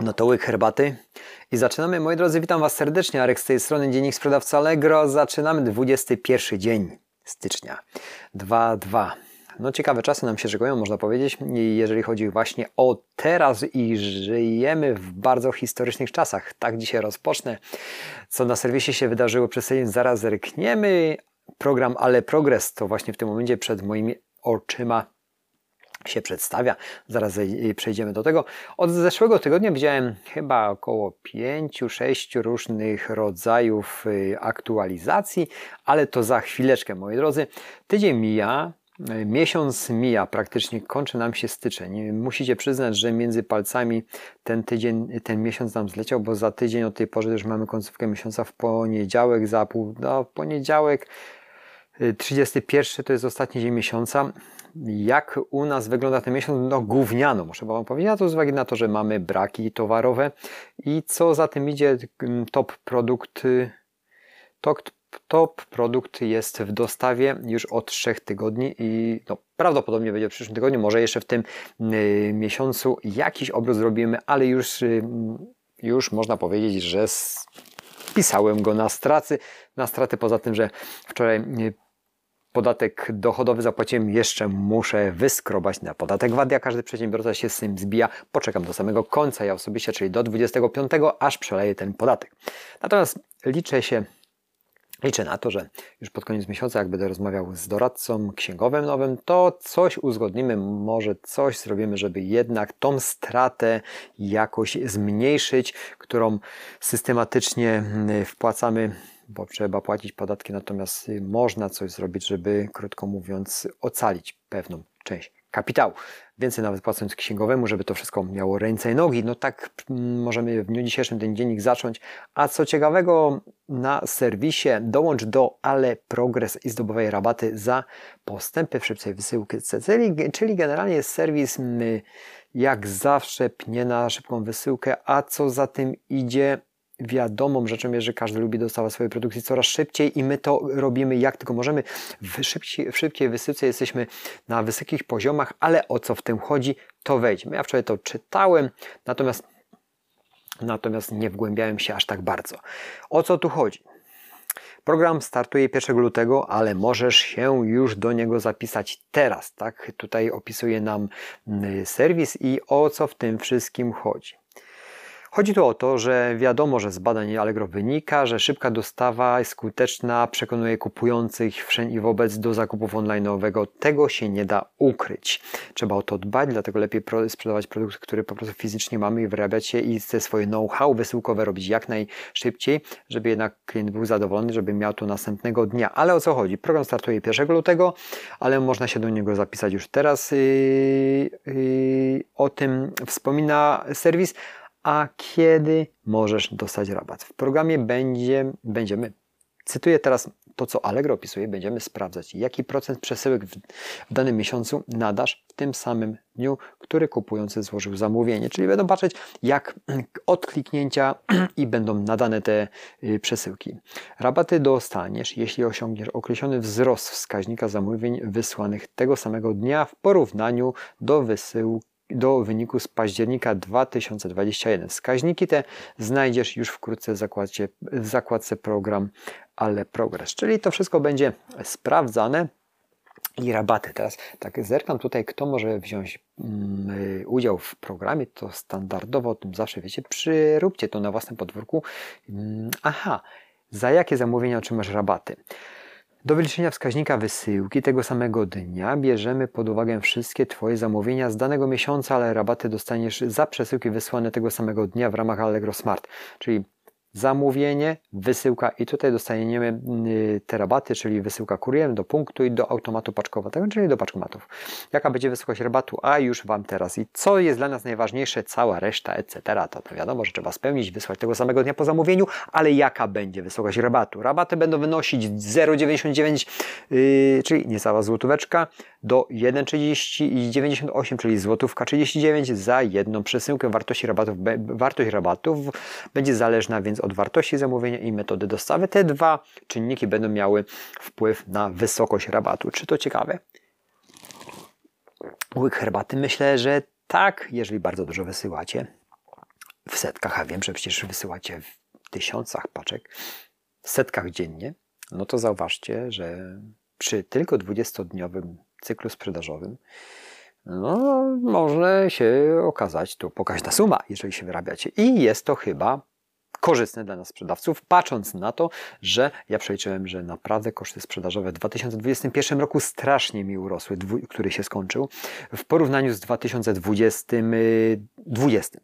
No to łyk herbaty. I zaczynamy, moi drodzy, witam Was serdecznie. Arek z tej strony, Dziennik Sprzedawca Allegro. Zaczynamy 21 dzień stycznia 2.2. No ciekawe czasy nam się szykują, można powiedzieć, jeżeli chodzi właśnie o teraz i żyjemy w bardzo historycznych czasach. Tak dzisiaj rozpocznę. Co na serwisie się wydarzyło przez tydzień, zaraz zerkniemy. Program Ale Progress to właśnie w tym momencie przed moimi oczyma się przedstawia. Zaraz przejdziemy do tego. Od zeszłego tygodnia widziałem chyba około 5-6 różnych rodzajów y, aktualizacji, ale to za chwileczkę, moi drodzy. Tydzień mija, y, Miesiąc mija, praktycznie kończy nam się styczeń. Musicie przyznać, że między palcami ten tydzień, ten miesiąc nam zleciał, bo za tydzień od tej pory już mamy końcówkę miesiąca w poniedziałek, za pół, no, poniedziałek 31 y, to jest ostatni dzień miesiąca jak u nas wygląda ten miesiąc? No gówniano, muszę Wam powiedzieć, a to z uwagi na to, że mamy braki towarowe. I co za tym idzie, top produkt, top, top produkt jest w dostawie już od 3 tygodni i no, prawdopodobnie będzie w przyszłym tygodniu, może jeszcze w tym y, miesiącu jakiś obrót zrobimy, ale już, y, już można powiedzieć, że spisałem go na straty, na straty poza tym, że wczoraj y, podatek dochodowy zapłaciłem, jeszcze muszę wyskrobać na podatek VAT. Ja każdy przedsiębiorca się z tym zbija. Poczekam do samego końca, ja osobiście, czyli do 25, aż przeleję ten podatek. Natomiast liczę się Liczę na to, że już pod koniec miesiąca, jak będę rozmawiał z doradcą księgowym nowym, to coś uzgodnimy, może coś zrobimy, żeby jednak tą stratę jakoś zmniejszyć, którą systematycznie mm, wpłacamy bo trzeba płacić podatki, natomiast y, można coś zrobić, żeby, krótko mówiąc, ocalić pewną część kapitału. Więcej nawet płacąc księgowemu, żeby to wszystko miało ręce i nogi. No tak mm, możemy w dniu dzisiejszym ten dziennik zacząć. A co ciekawego na serwisie dołącz do Ale Progress i zdobywaj rabaty za postępy w szybcej wysyłki, czyli, czyli generalnie serwis jak zawsze pnie na szybką wysyłkę, a co za tym idzie wiadomą rzeczą jest, że każdy lubi dostawać swojej produkcji coraz szybciej i my to robimy jak tylko możemy. W szybkiej, w szybkiej wysyłce jesteśmy na wysokich poziomach, ale o co w tym chodzi, to wejdźmy. Ja wczoraj to czytałem, natomiast, natomiast nie wgłębiałem się aż tak bardzo. O co tu chodzi? Program startuje 1 lutego, ale możesz się już do niego zapisać teraz. Tak? Tutaj opisuje nam mm, serwis i o co w tym wszystkim chodzi. Chodzi tu o to, że wiadomo, że z badań Allegro wynika, że szybka dostawa skuteczna, przekonuje kupujących wszędzie i wobec do zakupów online'owego. Tego się nie da ukryć. Trzeba o to dbać, dlatego lepiej sprzedawać produkt, który po prostu fizycznie mamy i wyrabiać się i te swoje know-how wysyłkowe robić jak najszybciej, żeby jednak klient był zadowolony, żeby miał to następnego dnia. Ale o co chodzi? Program startuje 1 lutego, ale można się do niego zapisać już teraz. Yy, yy, o tym wspomina serwis a kiedy możesz dostać rabat. W programie będzie, będziemy, cytuję teraz to, co Allegro opisuje, będziemy sprawdzać, jaki procent przesyłek w, w danym miesiącu nadasz w tym samym dniu, który kupujący złożył zamówienie. Czyli będą patrzeć, jak od kliknięcia i będą nadane te y, przesyłki. Rabaty dostaniesz, jeśli osiągniesz określony wzrost wskaźnika zamówień wysłanych tego samego dnia w porównaniu do wysyłki do wyniku z października 2021. Wskaźniki te znajdziesz już wkrótce w zakładce, w zakładce program Ale Progress, czyli to wszystko będzie sprawdzane i rabaty. Teraz tak zerkam tutaj, kto może wziąć mm, udział w programie, to standardowo o tym zawsze wiecie, przyróbcie to na własnym podwórku. Mm, aha, za jakie zamówienia otrzymasz rabaty? Do wyliczenia wskaźnika wysyłki tego samego dnia bierzemy pod uwagę wszystkie Twoje zamówienia z danego miesiąca, ale rabaty dostaniesz za przesyłki wysłane tego samego dnia w ramach Allegro Smart. Czyli zamówienie, wysyłka i tutaj dostaniemy y, te rabaty, czyli wysyłka kurierem do punktu i do automatu paczkowego, czyli do paczkomatów. Jaka będzie wysokość rabatu? A już Wam teraz. I co jest dla nas najważniejsze? Cała reszta, etc. To, to wiadomo, że trzeba spełnić, wysłać tego samego dnia po zamówieniu, ale jaka będzie wysokość rabatu? Rabaty będą wynosić 0,99, yy, czyli niecała złotóweczka, do 1,30 czyli złotówka 39 za jedną przesyłkę. Wartości rabatów, wartość rabatów będzie zależna więc od wartości zamówienia i metody dostawy. Te dwa czynniki będą miały wpływ na wysokość rabatu. Czy to ciekawe? Łyk herbaty? Myślę, że tak, jeżeli bardzo dużo wysyłacie. w setkach, a wiem, że przecież wysyłacie w tysiącach paczek, w setkach dziennie, no to zauważcie, że przy tylko 20-dniowym cyklu sprzedażowym no, może się okazać tu pokaźna suma, jeżeli się wyrabiacie. I jest to chyba korzystne dla nas sprzedawców, patrząc na to, że ja przeliczyłem, że naprawdę koszty sprzedażowe w 2021 roku strasznie mi urosły, który się skończył, w porównaniu z 2020,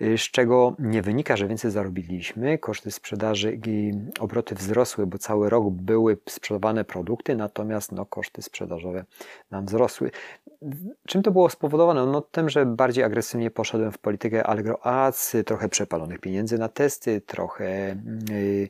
z czego nie wynika, że więcej zarobiliśmy. Koszty sprzedaży i obroty wzrosły, bo cały rok były sprzedawane produkty, natomiast no, koszty sprzedażowe nam wzrosły. Czym to było spowodowane? No tym, że bardziej agresywnie poszedłem w politykę Allegro Ads, trochę przepalonych pieniędzy na testy, trochę yy,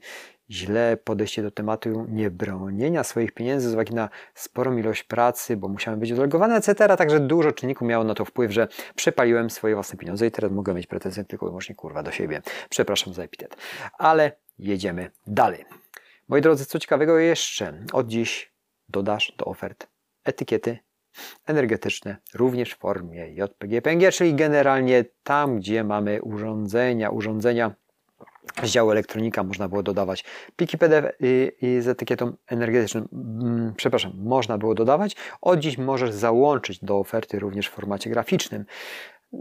źle podejście do tematu niebronienia swoich pieniędzy z uwagi na sporą ilość pracy, bo musiałem być odlegowany, etc. Także dużo czynników miało na to wpływ, że przepaliłem swoje własne pieniądze i teraz mogę mieć pretensje tylko i wyłącznie kurwa do siebie. Przepraszam za epitet. Ale jedziemy dalej. Moi drodzy, co ciekawego jeszcze? Od dziś dodasz do ofert etykiety energetyczne, również w formie JPG-PNG, czyli generalnie tam, gdzie mamy urządzenia, urządzenia z działu elektronika można było dodawać pliki PDF i, i z etykietą energetyczną, mm, przepraszam, można było dodawać. Od dziś możesz załączyć do oferty również w formacie graficznym.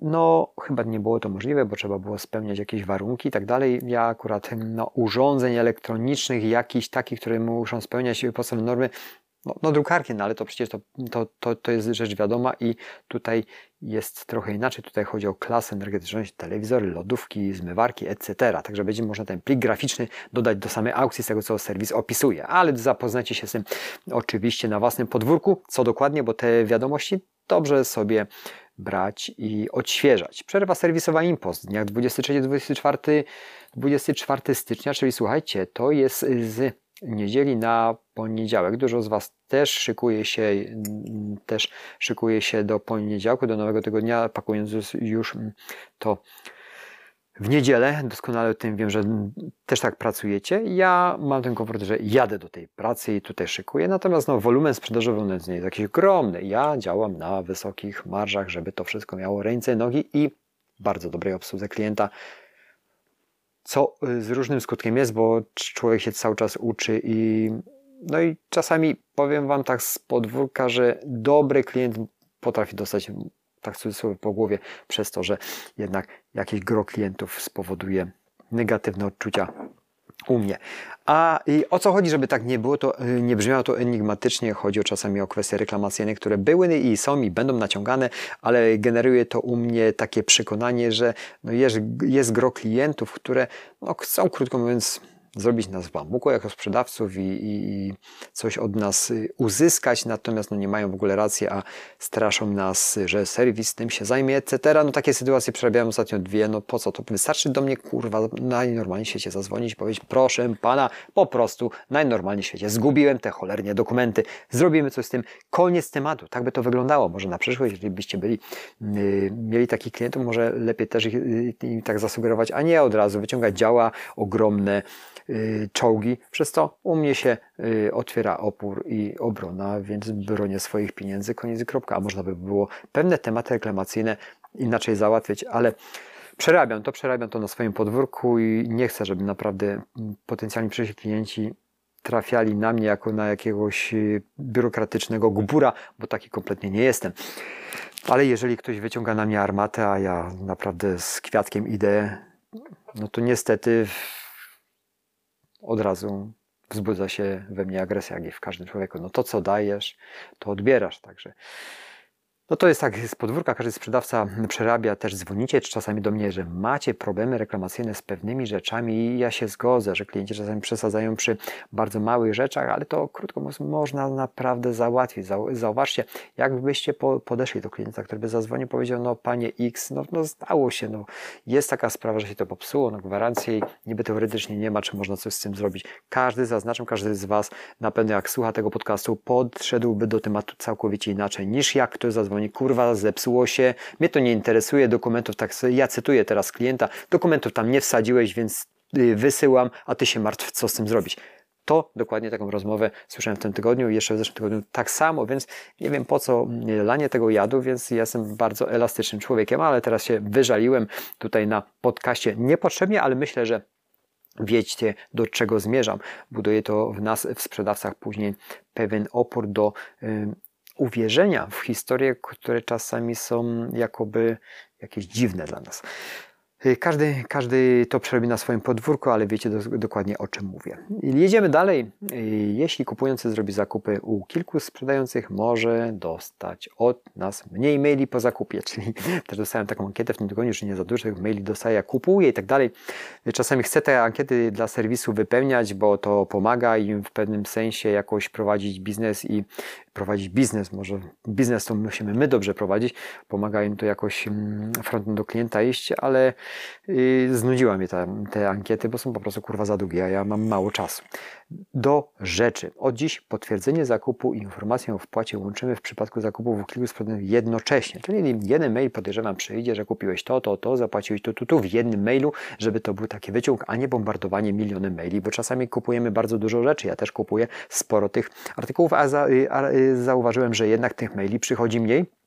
No, chyba nie było to możliwe, bo trzeba było spełniać jakieś warunki i tak dalej. Ja akurat no, urządzeń elektronicznych, jakichś takich, które muszą spełniać podstawowe normy, no, no drukarki, no ale to przecież to, to, to, to jest rzecz wiadoma i tutaj jest trochę inaczej. Tutaj chodzi o klasę energetyczną, telewizory, lodówki, zmywarki, etc. Także będzie można ten plik graficzny dodać do samej aukcji z tego, co serwis opisuje. Ale zapoznajcie się z tym oczywiście na własnym podwórku, co dokładnie, bo te wiadomości dobrze sobie brać i odświeżać. Przerwa serwisowa IMPOS w dniach 23-24 24 stycznia, czyli słuchajcie, to jest z niedzieli na poniedziałek. Dużo z Was też szykuje się, też szykuje się do poniedziałku, do nowego tygodnia, pakując już to w niedzielę. Doskonale o tym wiem, że też tak pracujecie. Ja mam ten komfort, że jadę do tej pracy i tutaj szykuję. Natomiast no, wolumen sprzedażowy nie jest jakiś ogromny. Ja działam na wysokich marżach, żeby to wszystko miało ręce, nogi i bardzo dobrej obsłudze klienta co y, z różnym skutkiem jest, bo człowiek się cały czas uczy i no i czasami powiem Wam tak z podwórka, że dobry klient potrafi dostać tak cudzysłowie po głowie przez to, że jednak jakiś gro klientów spowoduje negatywne odczucia u mnie. A o co chodzi, żeby tak nie było, to y, nie brzmiało to enigmatycznie. Chodzi o czasami o kwestie reklamacyjne, które były i są i będą naciągane, ale generuje to u mnie takie przekonanie, że no jest, jest gro klientów, które no, chcą, krótko mówiąc, zrobić nas w bambuku jako sprzedawców i, i, coś od nas uzyskać, natomiast no nie mają w ogóle racji, a straszą nas, że serwis tym się zajmie, etc. No takie sytuacje przerabiałem ostatnio dwie, no po co? To wystarczy do mnie, kurwa, najnormalniej w świecie zadzwonić i powiedzieć, proszę pana, po prostu najnormalniej świecie zgubiłem te cholernie dokumenty, zrobimy coś z tym, koniec tematu. Tak by to wyglądało. Może na przyszłość, jeżeli byście byli, yy, mieli takich klientów, może lepiej też ich yy, tak zasugerować, a nie od razu wyciągać działa ogromne, czołgi, przez to u mnie się y, otwiera opór i obrona, więc bronię swoich pieniędzy, koniec kropka. A można by było pewne tematy reklamacyjne inaczej załatwić, ale przerabiam to, przerabiam to na swoim podwórku i nie chcę, żeby naprawdę potencjalni przyszli klienci trafiali na mnie jako na jakiegoś y, biurokratycznego gubura, bo taki kompletnie nie jestem. Ale jeżeli ktoś wyciąga na mnie armatę, a ja naprawdę z kwiatkiem idę, no to niestety od razu wzbudza się we mnie agresja, jak i w każdym człowieku. No to, co dajesz, to odbierasz. Także no to jest tak z podwórka, każdy sprzedawca przerabia, też dzwonicie czasami do mnie, że macie problemy reklamacyjne z pewnymi rzeczami i ja się zgodzę, że klienci czasami przesadzają przy bardzo małych rzeczach, ale to krótko mówiąc można naprawdę załatwić. Zauważcie, jakbyście podeszli do klienta, który by zadzwonił powiedział, no panie X, no, no zdało się, no jest taka sprawa, że się to popsuło, no gwarancję niby teoretycznie nie ma, czy można coś z tym zrobić. Każdy, zaznaczam, każdy z Was na pewno jak słucha tego podcastu podszedłby do tematu całkowicie inaczej niż jak ktoś zadzwoni kurwa, zepsuło się, mnie to nie interesuje, dokumentów, tak ja cytuję teraz klienta, dokumentów tam nie wsadziłeś, więc y, wysyłam, a ty się martw, co z tym zrobić. To dokładnie taką rozmowę słyszałem w tym tygodniu i jeszcze w zeszłym tygodniu tak samo, więc nie wiem po co lanie tego jadu, więc jestem bardzo elastycznym człowiekiem, ale teraz się wyżaliłem tutaj na podcaście niepotrzebnie, ale myślę, że wiecie do czego zmierzam. Buduje to w nas, w sprzedawcach później pewien opór do y, uwierzenia w historie, które czasami są jakoby jakieś dziwne dla nas. Y, każdy, każdy to przerobi na swoim podwórku, ale wiecie do, dokładnie o czym mówię. Jedziemy dalej. Y, jeśli kupujący zrobi zakupy u kilku sprzedających, może dostać od nas mniej maili po zakupie. Czyli też dostałem taką ankietę w tym tygodniu, że nie za dużo maili dostaję, kupuję i tak dalej. Czasami chcę te ankiety dla serwisu wypełniać, bo to pomaga im w pewnym sensie jakoś prowadzić biznes i prowadzić biznes. Może biznes to musimy my dobrze prowadzić, pomaga im to jakoś mm, frontem do klienta iść, ale y, znudziła mnie te, te ankiety, bo są po prostu kurwa za długie, a ja mam mało czasu. Do rzeczy. Od dziś potwierdzenie zakupu i informację o wpłacie łączymy w przypadku zakupów u kilku sprzedawców jednocześnie. Czyli jeden mail podejrzewam przyjdzie, że kupiłeś to, to, to, zapłaciłeś tu, tu, tu w jednym mailu, żeby to był taki wyciąg, a nie bombardowanie milionem maili, bo czasami kupujemy bardzo dużo rzeczy. Ja też kupuję sporo tych artykułów, a, za, a zauważyłem, że jednak tych maili przychodzi mniej.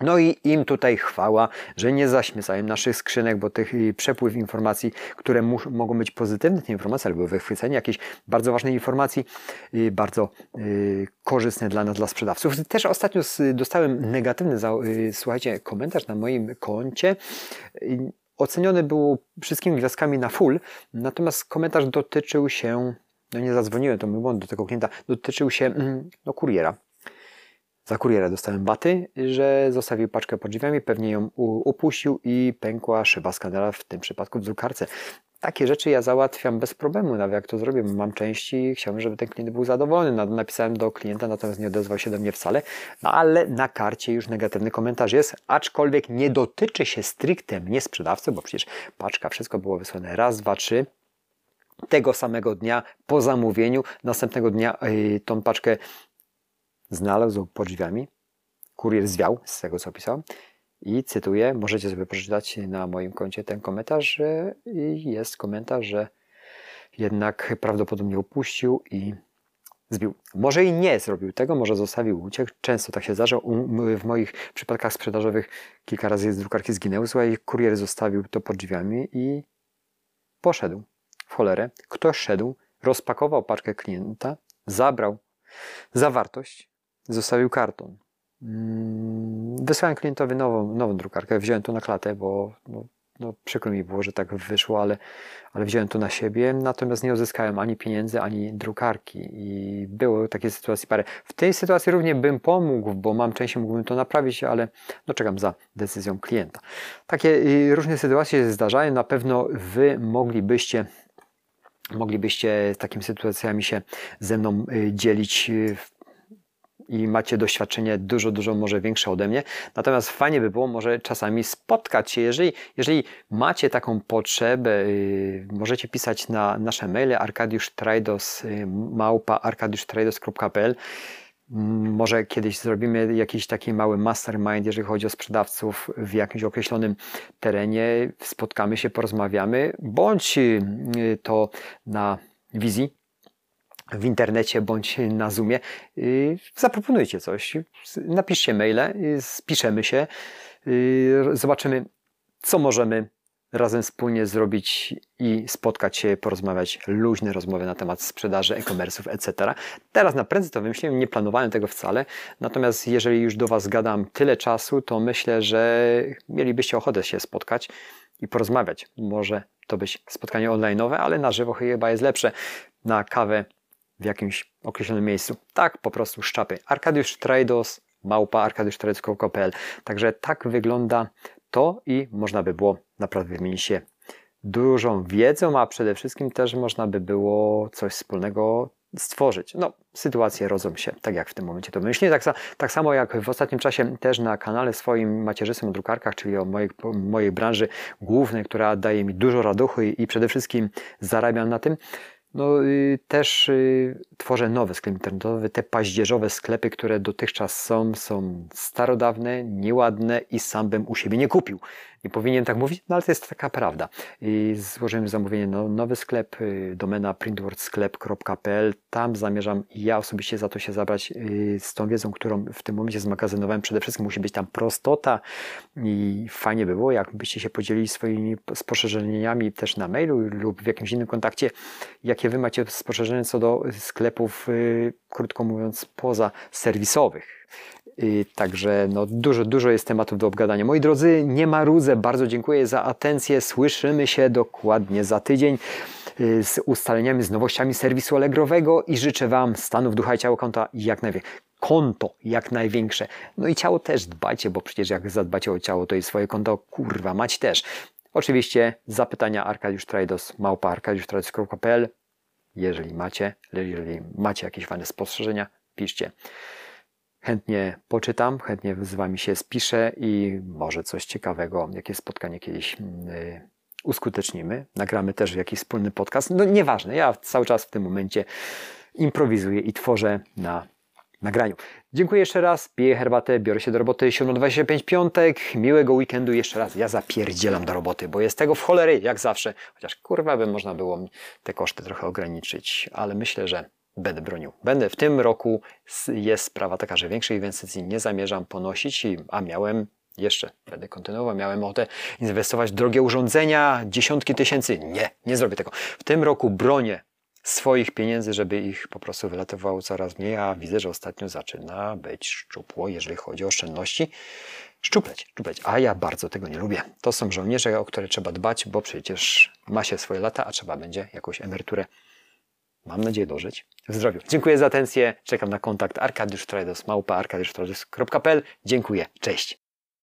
No i im tutaj chwała, że nie zaśmiecają naszych skrzynek, bo tych y, przepływ informacji, które mogą być pozytywne te informacje, albo wychwycenie jakiejś bardzo ważnej informacji, y, bardzo y, korzystne dla nas, dla sprzedawców. Też ostatnio dostałem negatywny, słuchajcie, komentarz na moim koncie. Oceniony był wszystkimi gwiazdkami na full, natomiast komentarz dotyczył się, no nie zadzwoniłem, to mój błąd do tego klienta, dotyczył się mm, no, kuriera za kuriera dostałem baty, że zostawił paczkę pod drzwiami, pewnie ją upuścił i pękła szyba skanera, w tym przypadku w drukarce. Takie rzeczy ja załatwiam bez problemu, nawet jak to zrobię. Mam części chciałbym, żeby ten klient był zadowolony. Napisałem do klienta, natomiast nie odezwał się do mnie wcale. No ale na karcie już negatywny komentarz jest, aczkolwiek nie dotyczy się stricte mnie sprzedawcy, bo przecież paczka, wszystko było wysłane raz, dwa, trzy tego samego dnia po zamówieniu. Następnego dnia yy, tą paczkę znalazł pod drzwiami. Kurier zwiał, z tego co pisał. I cytuję, możecie sobie przeczytać na moim koncie ten komentarz, że jest komentarz, że jednak prawdopodobnie upuścił i zbił. Może i nie zrobił tego, może zostawił uciekł. Często tak się zdarza. W moich przypadkach sprzedażowych kilka razy z drukarki zginęły. Słuchaj, kurier zostawił to pod drzwiami i poszedł w cholerę. Ktoś szedł, rozpakował paczkę klienta, zabrał zawartość zostawił karton. Mm, wysłałem klientowi nową, nową drukarkę. Wziąłem to na klatę, bo no, no, przykro mi było, że tak wyszło, ale, ale wziąłem to na siebie. Natomiast nie uzyskałem ani pieniędzy, ani drukarki. I było takie sytuacji parę. W tej sytuacji również bym pomógł, bo mam częściej mógłbym to naprawić, ale no, czekam za decyzją klienta. Takie y, różne sytuacje się zdarzają. Na pewno wy moglibyście moglibyście takimi sytuacjami się ze mną y, dzielić y, i macie doświadczenie dużo, dużo może większe ode mnie. Natomiast fajnie by było może czasami spotkać się, jeżeli, jeżeli macie taką potrzebę, yy, możecie pisać na nasze maile arkadiusztrajdos małpa arkadiusztrajdos.pl mm, może kiedyś zrobimy jakiś taki mały mastermind, jeżeli chodzi o sprzedawców w jakimś określonym terenie. Spotkamy się, porozmawiamy, bądź yy, to na wizji w internecie bądź na Zoomie, y, zaproponujcie coś, napiszcie maile, y, spiszemy się, y, zobaczymy, co możemy razem wspólnie zrobić i spotkać się, porozmawiać, luźne rozmowy na temat sprzedaży, e-commerce'ów, etc. Teraz na prędzy to wymyśliłem, nie planowałem tego wcale, natomiast jeżeli już do Was gadam tyle czasu, to myślę, że mielibyście ochotę się spotkać i porozmawiać. Może to być spotkanie online'owe, ale na żywo chyba jest lepsze. Na kawę w jakimś określonym miejscu. Tak po prostu szczapy. Arkadiusz Trajdos, małpa arkadiusztrajdos.pl. Także tak wygląda to i można by było naprawdę wymienić się dużą wiedzą, a przede wszystkim też można by było coś wspólnego stworzyć. No, sytuacje rodzą się, tak jak w tym momencie to myślę. Tak, tak, samo jak w ostatnim czasie też na kanale swoim macierzystym o drukarkach, czyli o mojej, mojej branży głównej, która daje mi dużo radochu i, i przede wszystkim zarabiam na tym, no, y, też y, tworzę nowe sklepy internetowe. Te paździerzowe sklepy, które dotychczas są, są starodawne, nieładne i sam bym u siebie nie kupił. Nie powinien tak mówić, no ale to jest taka prawda. I złożyłem zamówienie no, nowy sklep, y, domena printwordsklep.pl. Tam zamierzam ja osobiście za to się zabrać y, z tą wiedzą, którą w tym momencie zmagazynowałem. Przede wszystkim musi być tam prostota i fajnie by było, jakbyście się podzielili swoimi spostrzeżeniami też na mailu lub w jakimś innym kontakcie, jakie wy macie spostrzeżenia co do sklepów, y, krótko mówiąc, poza serwisowych. Także no, dużo, dużo jest tematów do obgadania. Moi drodzy, nie marudzę, bardzo dziękuję za atencję. Słyszymy się dokładnie za tydzień y, z ustaleniami, z nowościami serwisu Allegrowego i życzę Wam stanów ducha i ciała konta jak najwięcej. Konto jak największe. No i ciało też dbajcie, bo przecież jak zadbacie o ciało, to i swoje konto kurwa mać też. Oczywiście zapytania Arkadiusz Trajdos, małpa arkadiusztrajdos.pl jeżeli macie, jeżeli macie jakieś fajne spostrzeżenia, piszcie. Chętnie poczytam, chętnie z Wami się spiszę i może coś ciekawego, jakieś spotkanie kiedyś yy, uskutecznimy. Nagramy też jakiś wspólny podcast. No nieważne, ja cały czas w tym momencie improwizuję i tworzę na nagraniu. Dziękuję jeszcze raz, piję herbatę, biorę się do roboty 7.25 piątek. Miłego weekendu jeszcze raz. Ja zapierdzielam do roboty, bo jest tego w cholery, jak zawsze. Chociaż kurwa by można było te koszty trochę ograniczyć, ale myślę, że będę bronił. Będę w tym roku, jest sprawa taka, że większej inwestycji nie zamierzam ponosić, a miałem jeszcze, będę kontynuował, miałem ochotę inwestować w drogie urządzenia, dziesiątki tysięcy. Nie, nie zrobię tego. W tym roku bronię swoich pieniędzy, żeby ich po prostu wylatywało coraz mniej, a widzę, że ostatnio zaczyna być szczupło, jeżeli chodzi o oszczędności. Szczupleć, szczupleć, a ja bardzo tego nie lubię. To są żołnierze, o które trzeba dbać, bo przecież ma się swoje lata, a trzeba będzie jakąś emeryturę mam nadzieję dożyć w zdrowiu. Dziękuję za atencję, czekam na kontakt arkadiusztrajdos.pl. Dziękuję, cześć.